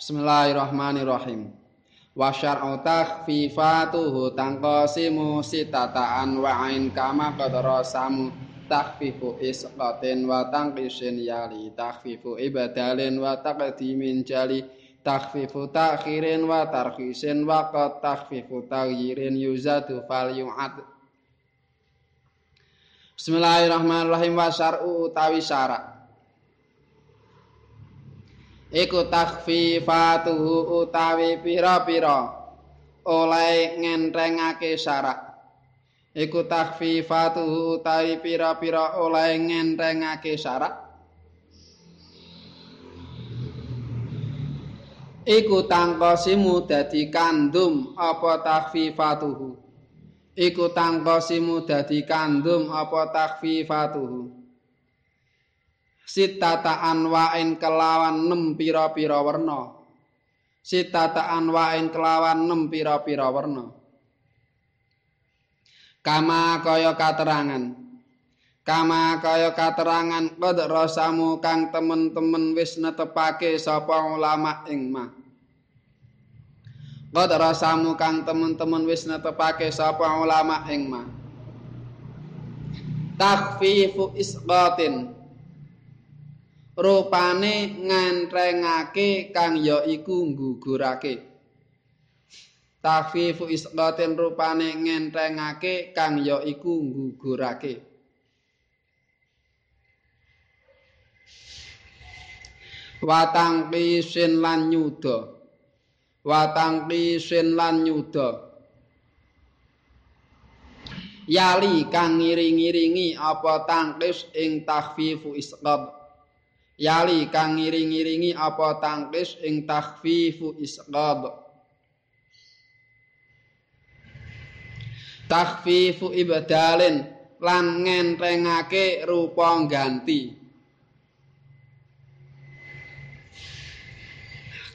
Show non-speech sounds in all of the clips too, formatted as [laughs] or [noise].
Bismillahirrahmanirrahim. Wa syar'u takhfifatuhu tanqasimu sitata'an wa ain kama qadara samu takhfifu isqatin wa tanqisin yali takhfifu ibadalin wa taqdimin jali takhfifu ta'khirin wa tarkhisin wa qad takhfifu taghyirin yuzadu fal yu'ad. Bismillahirrahmanirrahim. Wa syar'u utawi syarak iku takhfifatuhu utawi pira-pira. Oleh ngentrengake syarak. Iku takhfifatuhu utawi pira-pira oleh ngentrengake syarak. Iku tangkosimu dadi kandum apa takhfifatuhu iku tangkosimu dadi kandum apa takhfifatuhu sitata anwain kelawan nem pira-pira werna. Sitata anwain kelawan nem pira-pira werna. Kama kaya katerangan. Kama kaya katerangan qad rasamu kang temen-temen wis netepake sapa ulama ing ma qad rasamu kang temen-temen wis netepake sapa ulama ing ma takfifu isqatin rupane ngantrengake kang ya iku nggugurake. Tafifu isqatin rupane ngentrengake kang ya iku nggugurake. Watang pisin lan nyuda. Watang pisin lan nyuda. Yali kang ngiring-iringi apa tangkis ing tahfifu isqat yali kang ngiring-iringi apa tangkis ing takhfifu isqad. Takhfifu ibadalin lan ngentrengake rupa ganti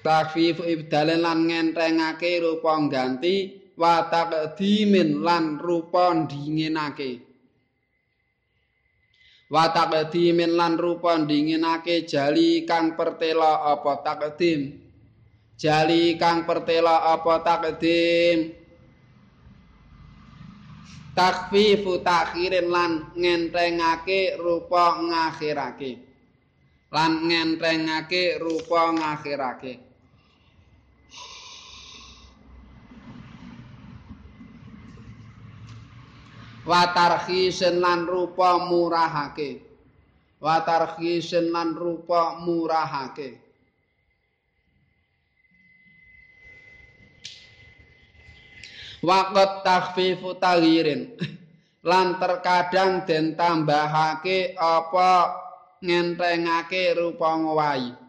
takhfifu ibadalin lan ngentrengake rupa ganti wa taqdimin lan rupa dinginake wa taqdimin lan rupa dinginake jali kang pertela apa taqdim jali kang pertela apa taqdim takfifu takhirin lan ngentengake rupa ngakhirake. Lan ngentengake rupa ngakhirake watarkhisen lan rupa murahake. Watarkhisen lan rupa murahake. Waqt [laughs] takhfifu taghirin. Lan terkadang den tambahake apa ngentengake rupa ngowahi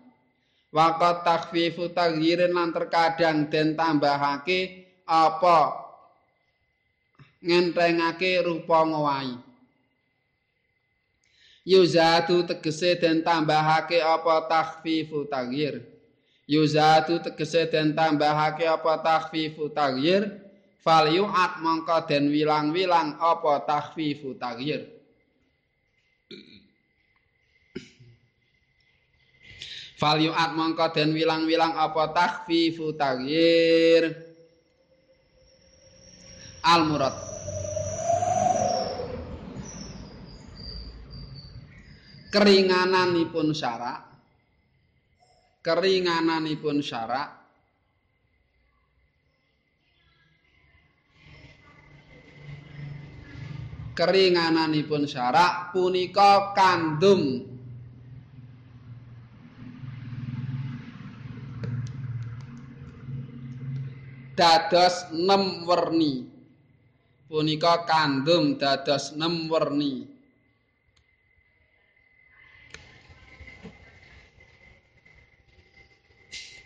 waqt takhfifu taghirin lan terkadang den tambahake apa ngentengake rupa ngowahi yuzatu tegese den tambahake apa takhfifu taghyir yuzatu tegese den tambahake apa takhfifu taghyir fal yu'at mongko den wilang-wilang apa takhfifu taghyir fal yu'at mongko den wilang-wilang apa takhfifu taghyir al murad keringananipun syarak keringananipun syarak keringananipun syarak punika kandum. Dados nem werni punika kandum dados nem werni.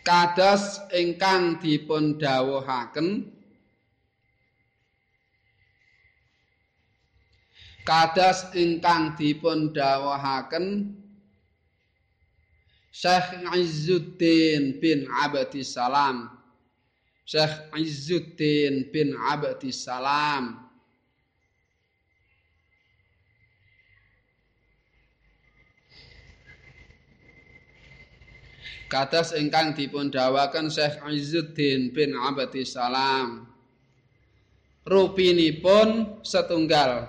Kados ingkang dipun dawuhaken kados ingkang dipun dawuhaken Syekh Izzuddin bin Abdi Salam Syekh Izzuddin bin Abdi Salam. Kados ingkang dipun dawuhaken Syekh Izzuddin bin Abdissalam rupinipun setunggal.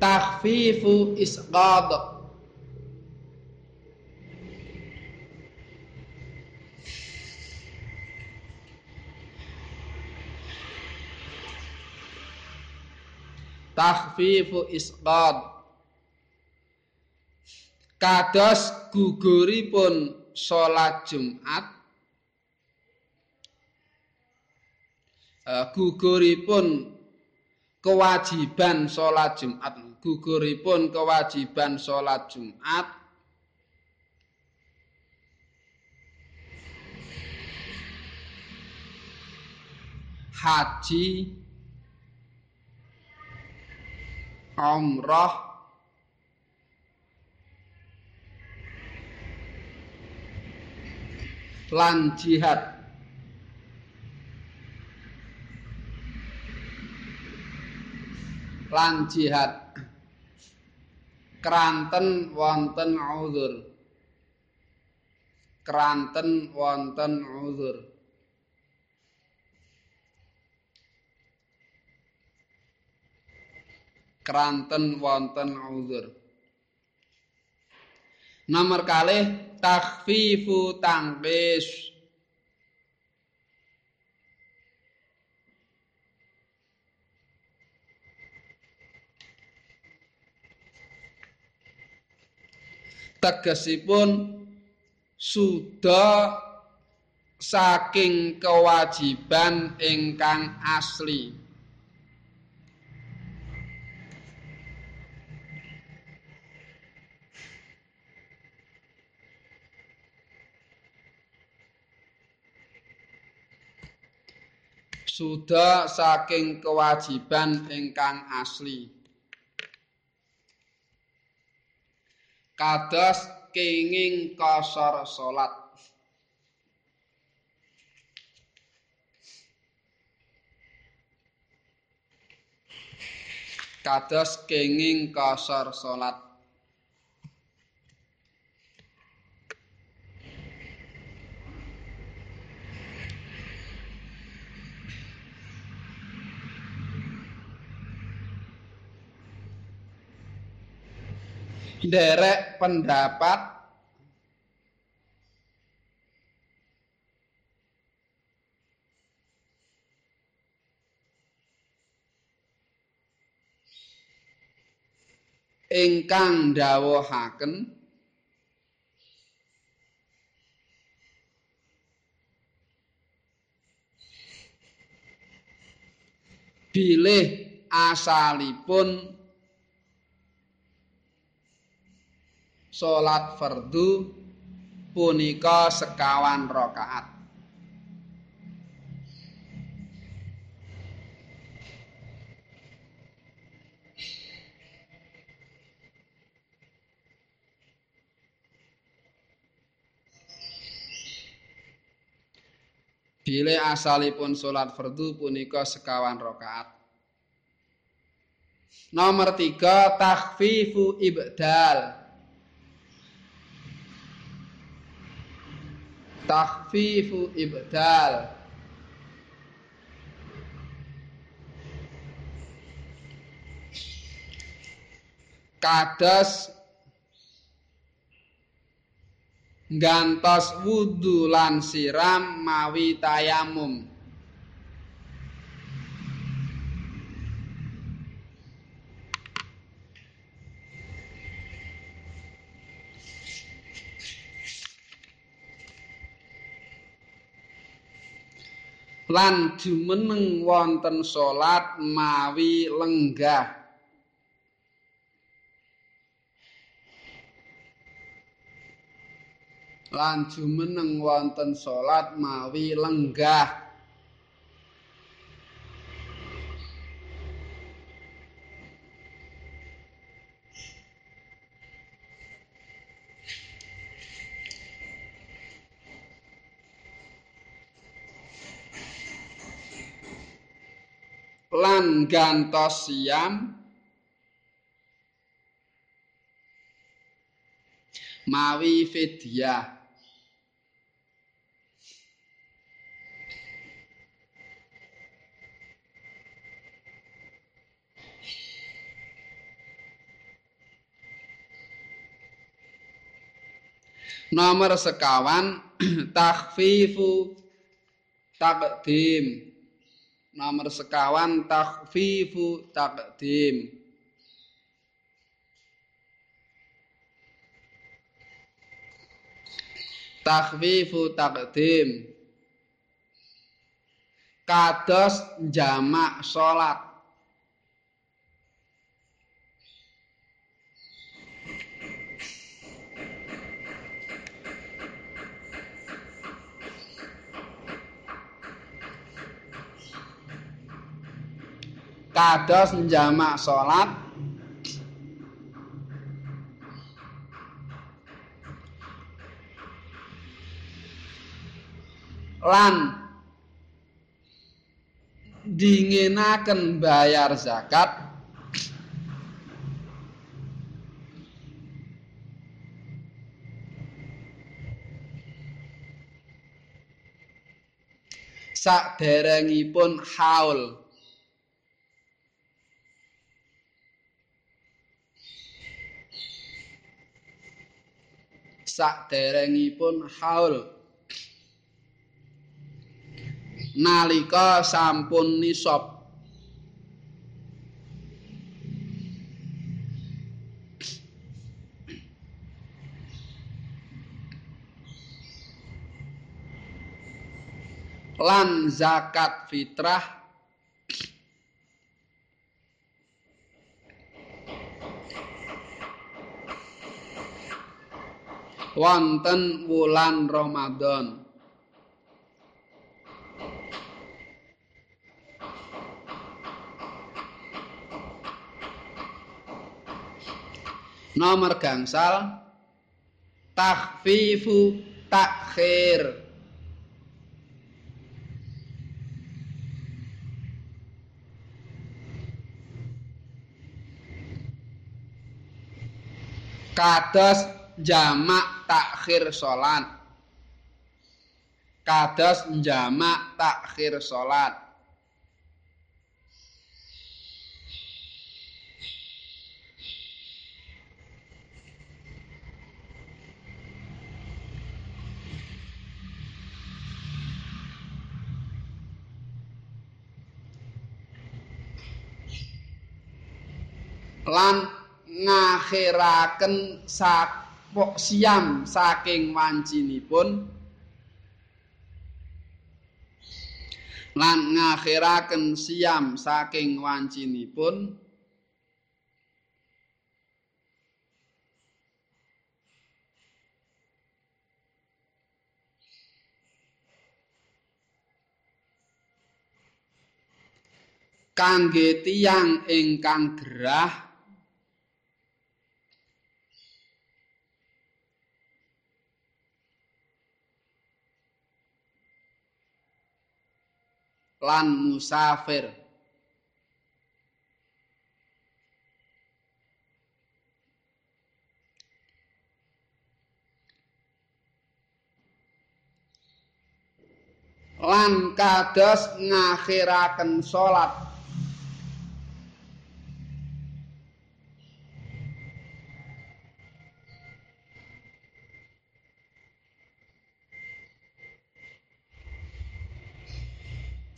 Takhfifu isqad tahfifu isqad. Kados guguripun salat Jumat uh, guguripun kewajiban salat Jumat guguripun kewajiban salat Jumat haji umrah. Lan jihad. Lan jihad. Kranten wonten uzur. Kranten wonten uzur kranten wonten uzur. Nomor kalih takhfifu tangkis. Tegesipun sudah saking kewajiban ingkang asli. Sudah saking kewajiban ingkang asli. Kados kenging kosor salat. Kados kenging kosor salat. Nderek pendapat. Ingkang dawuhaken bilih asalipun salat fardu punika sekawan rakaat. Bile asalipun salat fardu punika sekawan rakaat. Nomor tiga, takhfifu ibdal. Takhfifu ibdal kados gantos wudu lan siram mawi tayamum lan jumeneng wonten salat mawi lenggah. Lan jumeneng wonten salat mawi lenggah lan gantos siam. Mawi fedia Nomor sekawan [clears throat] takhfifu takdim Nomor sekawan takhfifu takdim. Takhfifu takdim. Kados jamak salat. Kados jamak salat lan dingenaken bayar zakat. Saderengipun haul saderengipun haul. Nalika sampun nisab. Lan zakat fitrah wonten wulan Ramadan. Nomor gangsal takhfifu takhir. Kados jamak takhir salat. Kados jamak takhir salat. Lan ngakhiraken sak pok siam saking wancinipun lan ngakhiraken siam saking wancinipun kangge tiyang ingkang gerah lan musafir. Lan kados ngakhiraken salat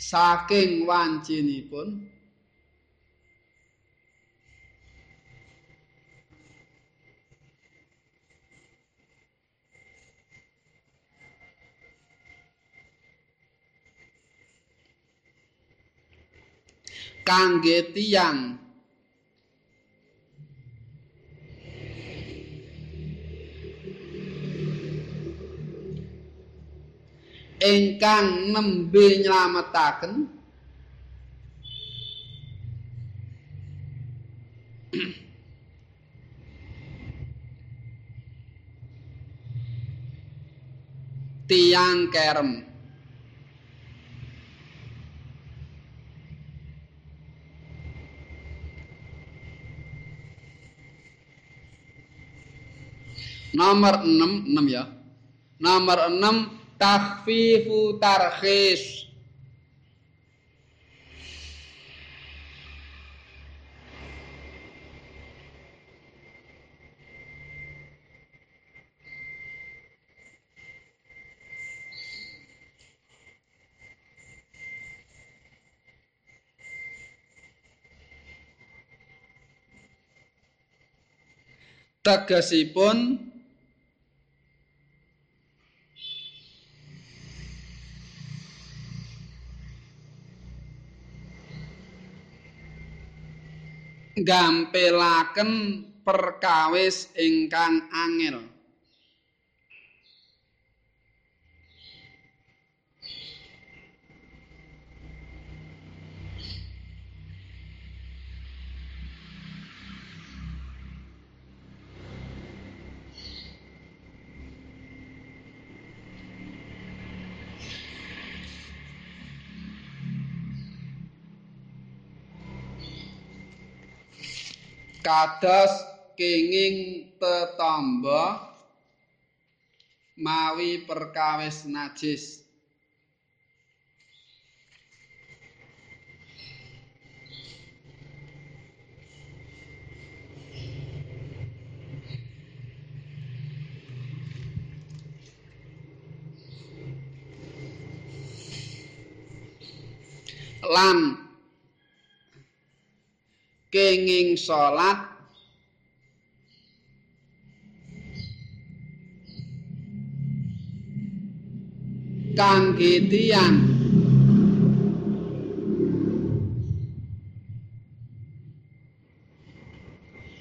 saking wancinipun. Kangge tiyang ingkang nembe nylametaken [clears throat] tiang kerem Nomor 6, 6 ya. Nomor 6 takhfifu tarkhis. Tegesipun gampelaken perkawis ingkang angel. Kados kenging tetamba mawi perkawis najis. Lan kenging salat. Kangge tiyang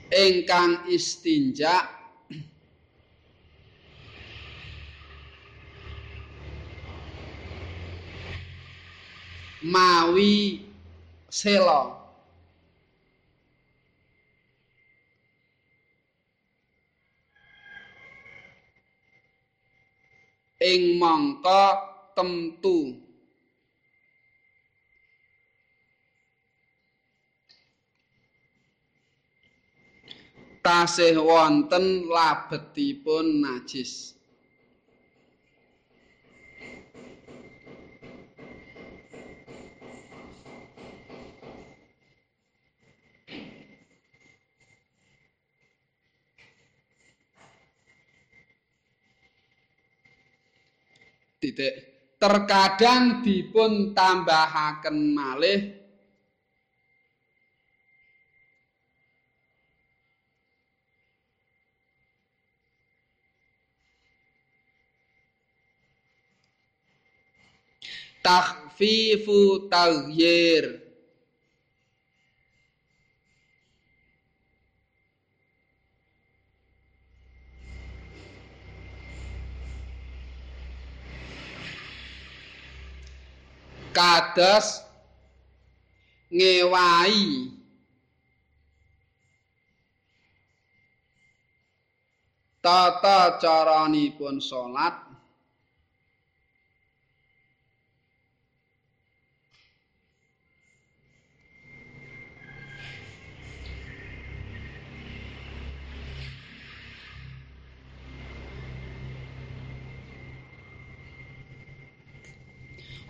ingkang istinja mawi selo ing mangka temtu. Tasih wonten labetipun najis titik terkadang dipun tambahaken malih. Takhfifu taghyir kados ngewahi tata caranipun salat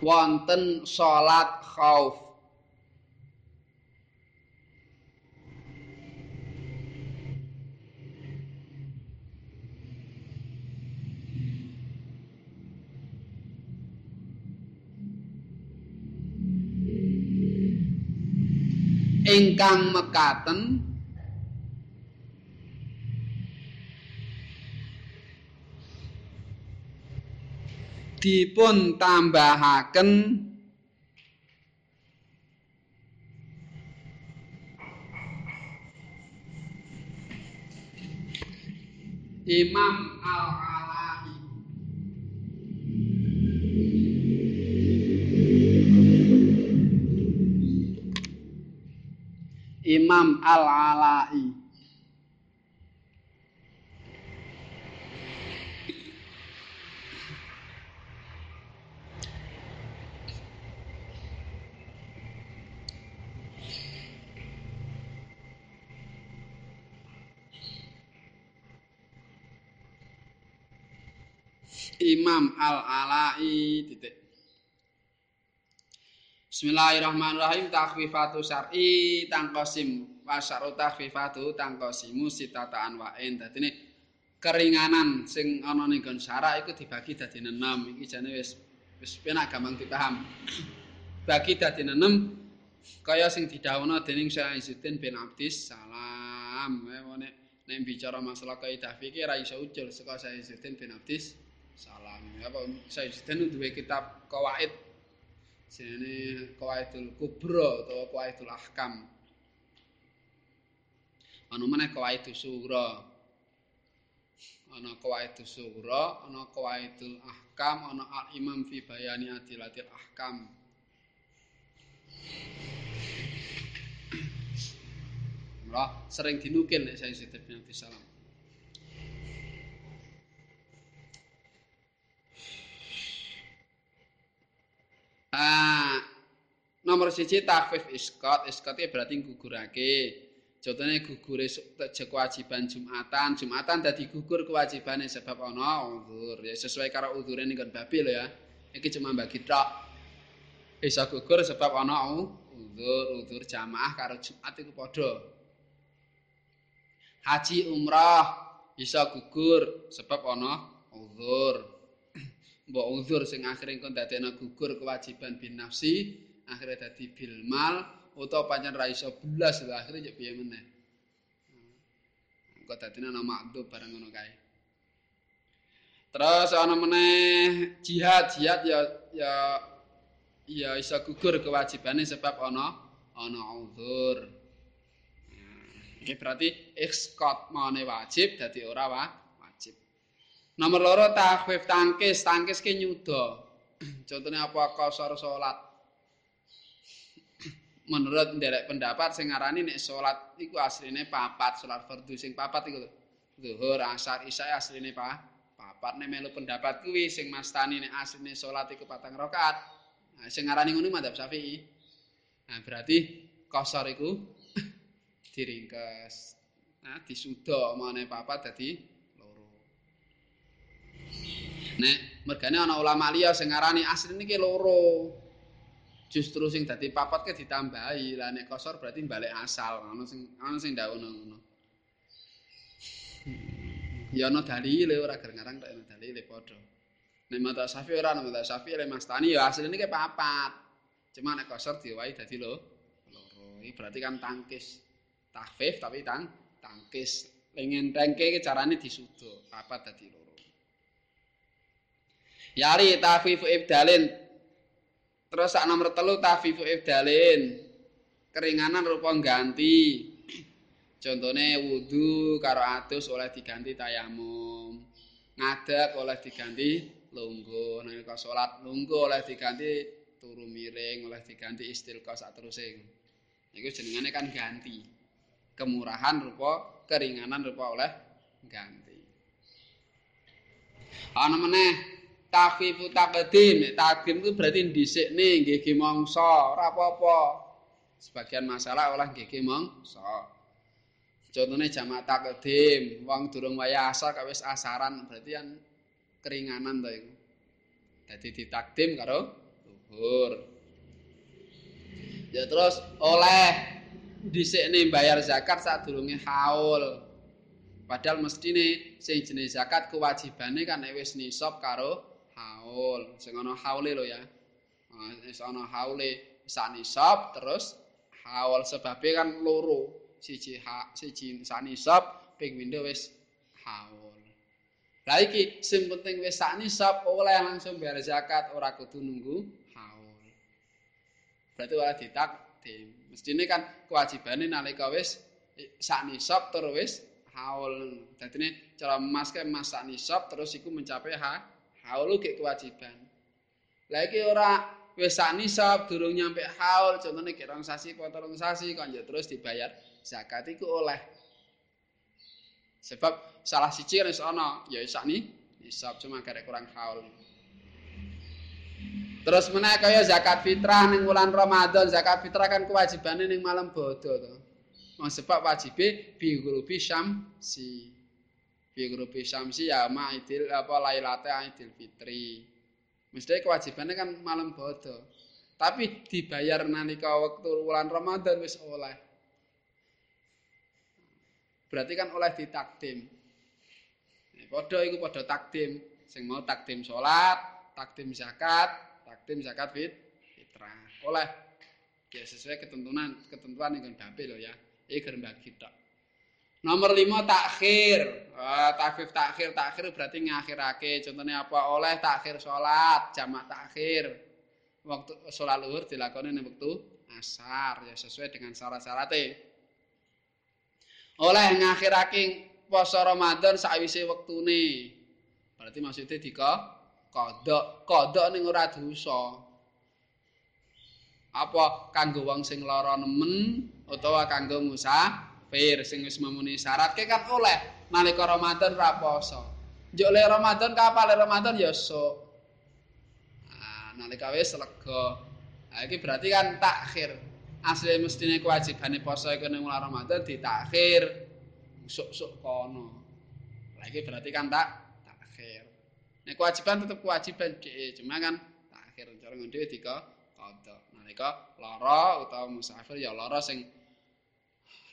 wonten salat khauf ingkang mekaten dipun tambahaken Imam Al-Ala'i Imam Al-Ala'i Imam Al-Alai titik. Bismillahirrahmanirrahim takhfifatu syar'i tangkosim wa syar'u takhfifatu tangkosimu sitataan wa in. Dadine keringanan sing ana ning nggon syara iku dibagi dadi 6 iki jane wis wis penak gampang dipaham. Bagi dadi 6 kaya sing didhawuhna dening Syekh Izzuddin bin Abdis. Salam. Nek nek bicara masalah kaidah fikih ra iso ucul saka Syekh Izzuddin bin Abdis Salam apa Izzuddin duwe kitab kawaid jenenge Qawaidul Kubra utawa Qawaidul Ahkam. Ana meneh Qawaidus Sura. Ana Qawaidus Sura, ana Qawaidul Ahkam, ana Al-Imam fi Bayani Adilatil Ahkam. Mula sering dinukil nek saya sithik bin Salam. Ah, nomor siji takfif iskot, iskot itu berarti gugurake. Contohnya gugure kewajiban Jumatan, Jumatan dadi gugur kewajibannya sebab ana udzur. Ya sesuai karo udzure ning babil ya. Iki cuma bagi tok. Bisa gugur sebab ana udzur, udzur jamaah karo Jumat iku padha. Haji umrah bisa gugur sebab ana udzur. Mbok uzur sing akhire kon dadekno gugur kewajiban bin nafsi akhire dadi bil mal utawa pancen ra iso blas lha akhire yo piye meneh. Kok dadi ana makdub bareng ngono kae. Terus ana meneh jihad jihad ya ya ya iso gugur kewajibane sebab ana ana uzur. Iki berarti ekskot maune wajib dadi ora wa, Nomor loro takhfif tangkis, tangkis ki nyuda. [clears throat] Contohnya apa kosor salat. [clears throat] Menurut nderek pendapat sing ngarani nek salat iku asline papat, salat fardhu sing papat iku zuhur, asar, isya asline pa papat. Nek melu pendapat kuwi sing mastani nek asline salat iku patang rakaat. Nah, sing ngarani ngono madzhab Syafi'i. Nah, berarti kosor iku [clears throat] diringkes. Nah, disuda mane papat dadi Nek mergane ana ulama liya sing ngarani asline iki loro. Justru sing dadi papat ke ditambahi. Lah nek kosor berarti balik asal. Ana sing ana sing ndak ngono. Ya ana dalile ora ger ngarang tok ana dalile padha. Nek mata safi ora ana mata safi le mastani ya asline iki papat. Cuma nek kosor diwai dadi lo loro. Iki berarti kan tangkis. Tahfif tapi tang tangkis. Pengen tangke carane disudo. Papat dadi loro. Yari tafifu ibdalin. Terus sak nomor telu tafifu ibdalin. Keringanan rupa ganti. [clears throat] Contohnya wudhu karo atus oleh diganti tayamum. Ngadek oleh diganti lunggu. Nalika salat lunggu oleh diganti turu miring, oleh diganti istilqa sak terusing. Iku jenengane kan ganti. Kemurahan rupa keringanan rupa oleh ganti. Ana meneh tafifu taqdim taqdim itu berarti dhisik nih nggih mangsa. Ora apa-apa. Sebagian masalah oleh nggih mangsa. Contohnya jamak taqdim. Wong durung waya asar kawis asaran berarti kan keringanan to iku. Dadi ditakdim karo zuhur ya terus oleh dhisik nih bayar zakat saat durunge haul. Padahal mesti nih sing jenis zakat kewajibannya kan wis nisab karo haul. Sing ana haule lho ya. Wis ana haule sanisab terus haul. Sebabe kan loro. Siji ha siji sanisab ping windo wis haul. La iki sing penting wis sanisab oleh langsung bayar zakat ora kudu nunggu haul. Berarti ora ditakdim mestine kan kewajibane nalika wis sanisab terus wis haul. Dadine cara emas ke emas sanisab terus iku mencapai ha haul ke kewajiban. Lagi ora wis nisab durung nyampe haul, contone ki rong sasi potong sasi kok terus dibayar zakat iku oleh. Sebab salah siji wis ana ya sak ni nisab cuma karek kurang haul. Terus menaik kaya zakat fitrah ning bulan Ramadan, zakat fitrah kan kewajibane ning malam bodo to. Wong sebab wajibe bi ghurubi syamsi. Fi grupi syamsi ya ma'idil apa lailate Idul Fitri. Mesti kewajibannya kan malam bodo. Tapi dibayar nalika waktu bulan Ramadan wis oleh. Berarti kan oleh ditakdim. Padha iku padha takdim. Sing mau takdim salat, takdim zakat, takdim zakat fit fitrah. Oleh ya sesuai ketentuan ketentuan yang dapil ya. Iki gerem bagi tok. Nomor lima takhir. Uh, takhir takhir takhir berarti ngakhirake. Contohnya apa? Oleh takhir sholat, jamak takhir. Waktu sholat luhur dilakoni waktu asar ya sesuai dengan syarat-syaratnya. Oleh ngakhirake poso Ramadan sakwise wektune. Berarti maksudnya dika kodok, kodok ning ora dosa. Apa kanggo wong sing lara nemen utawa kanggo musafir? Kafir sing wis memenuhi syarat ke kan oleh nalika Ramadan ra poso. Njuk le Ramadan kapal Ramadan ya sok. Nah, nalika wis lega. Nah, iki berarti kan takhir. Asli mestine kewajibane poso iku ning bulan Ramadan ditakhir. Sok-sok kono. Lah iki berarti kan tak takhir. Nek kewajiban tetep kewajiban dhek, cuma kan takhir cara ngendi dika qada. Nalika lara utawa musafir ya lara sing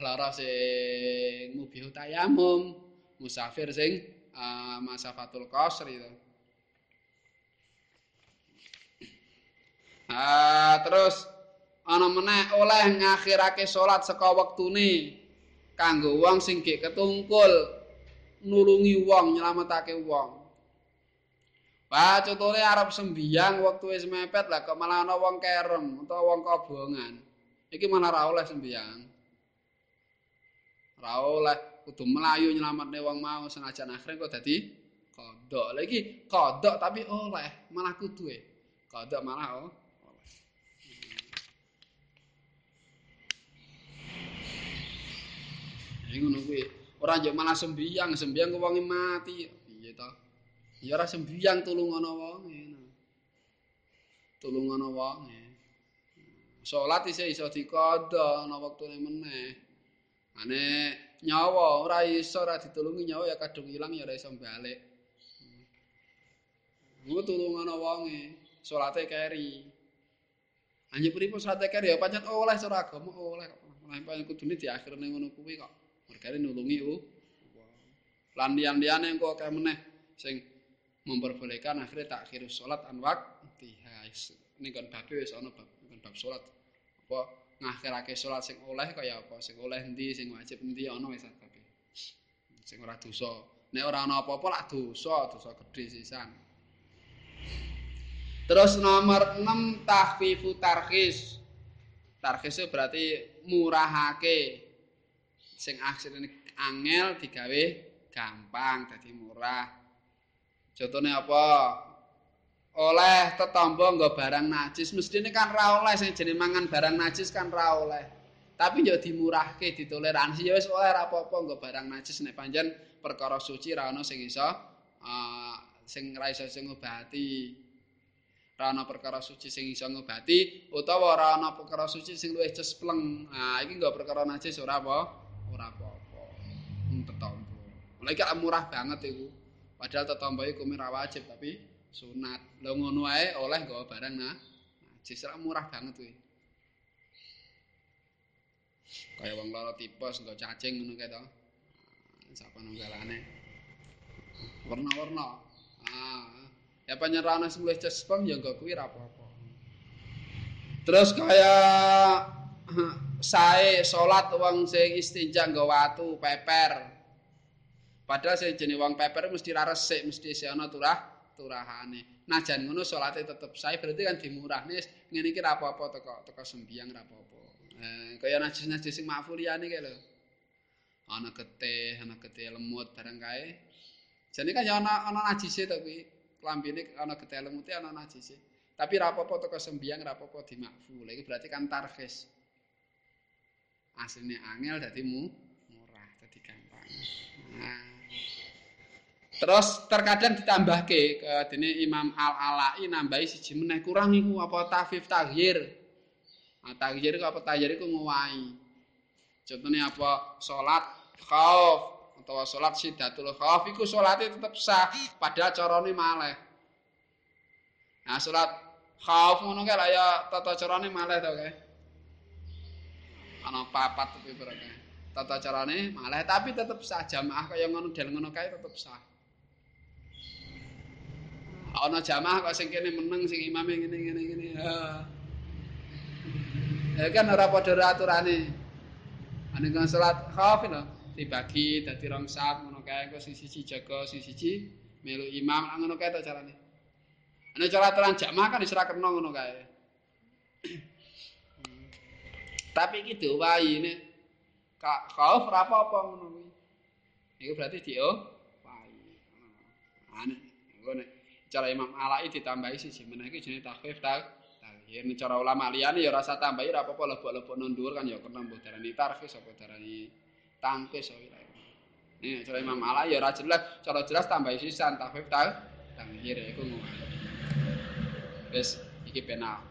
lara sing mubihu tayamum, musafir sing uh, masafatul qasr itu. Uh, terus ana meneh oleh ngakhirake salat saka wektune kanggo wong sing gek ketungkul nulungi wong nyelametake wong. Wah, contohnya Arab sembiang waktu wis mepet lah kok malah ana wong kerem utawa wong kobongan. Iki ra oleh sembiang. Ora oleh kudu melayu nyelametne wong mau senajan akhire kok dadi kodok. Lagi kodok tapi oleh malah kudu e. Kodok malah oh. Ini ngono kuwi. Ora njuk malah sembiang, sembiang wong mati. Piye to? Ya ora sembiang tulung ana wong. Tulung ana wong. Salat isih iso dikodok ana wektune meneh. Ane nyawa ora iso ora ditulungi nyawa ya kadung ilang ya ora iso balik. Ngono tulungan wonge, salate keri. Anye pripun salate keri ya pancen oleh cara agama oleh kok. Lah pancen kudune diakhirne ngono kuwi kok. Mergane nulungi u. Lan liyan-liyane engko akeh meneh sing memperbolehkan akhirnya tak kira sholat anwak tihais ini kan babi wis ana bab kan bab sholat apa ngakhirake salat sing oleh kaya apa? Sing oleh endi? Sing wajib endi? Ana wis kabeh sing ora dosa. Nek ora ana apa-apa lak dosa dosa gedhe sisan. Terus nomor 6 tahfifu tarhis itu berarti murahake. Sing asline angel digawe gampang dadi murah. Contohnya apa oleh tetombo nggo barang najis. Mestine kan ra oleh sing jenenge mangan barang najis kan ra oleh. Tapi yo dimurahke ditoleransi ya wis oleh ra apa-apa nggo barang najis. Nek panjen perkara suci ra ono sing iso uh, sing ra iso sing ngobati. Ra ono perkara suci sing iso ngobati utawa ora ono perkara suci sing luwih cespleng. Nah iki nggo perkara najis ora apa ora apa-apa. Tetombo mulai murah banget iku. Padahal tetombo iku ora wajib tapi sunat. Lah ngono ae oleh nggawa barang nah. Najis murah banget kuwi. Kaya wong lara tipes nggo cacing ngono kae to. Sapa nunggalane. Warna-warna. Ah, ya penyerana semulih cespem ya nggo kuwi ra apa-apa. Terus kaya sae salat wong sing istinja nggo watu peper. Padahal sing jenenge wong peper mesti ra resik, mesti isih ana turah turahane. Najan ngono salate tetep sae berarti kan dimurahne ngene iki ra apa-apa teko teko sembiang ra apa-apa. Eh kaya najis-najis sing makfuliyane kae lho. Ana getih, ana getih lemut barang kae. Jane kan ya ana ana najise kuwi. Klambine ana getih lemut ana najise. Tapi ra apa-apa teko sembiang ra apa-apa dimakful. Iki berarti kan tarhis. Asline angel dadi murah, dadi gampang. Nah, Terus terkadang ditambahke ke dene Imam Al-Ala'i nambahi siji meneh kurang iku apa tafif taghir. Nah, taghir apa taghir iku ngowahi. Contohnya apa salat khauf utawa salat sidatul khauf iku salate tetep sah padahal carane maleh. Nah salat khauf ngono kae ya tata carane maleh to kae. Ana papat tapi berarti. Tata carane maleh tapi tetep sah jamaah kaya ngono del ngono kae tetep sah. Ana jamaah kok sing kene meneng sing imame ngene ngene ngene. Ya kan ora padha aturane. Ane kan salat khauf lho dibagi dadi rong saf ngono kae kok sing siji jaga sing siji melu imam ngono kae to carane. Ane cara aturan jamaah kan wis ora kena ngono kae. Tapi iki diwahi ne kak khauf ora apa-apa ngono. Iku berarti dio wahi. Ane ngono cara Imam Alai ditambahi siji meneh iki jenenge takhfif ta Ya cara ulama liyane ya rasa tambahi ora apa-apa lebok-lebok nang kan ya kena mbok darani tarfis apa darani tangkis wae. Nih cara Imam Ala ya ora jelas, cara jelas tambahi sisan tafif ta tanghir iku ngono. Wis iki penal.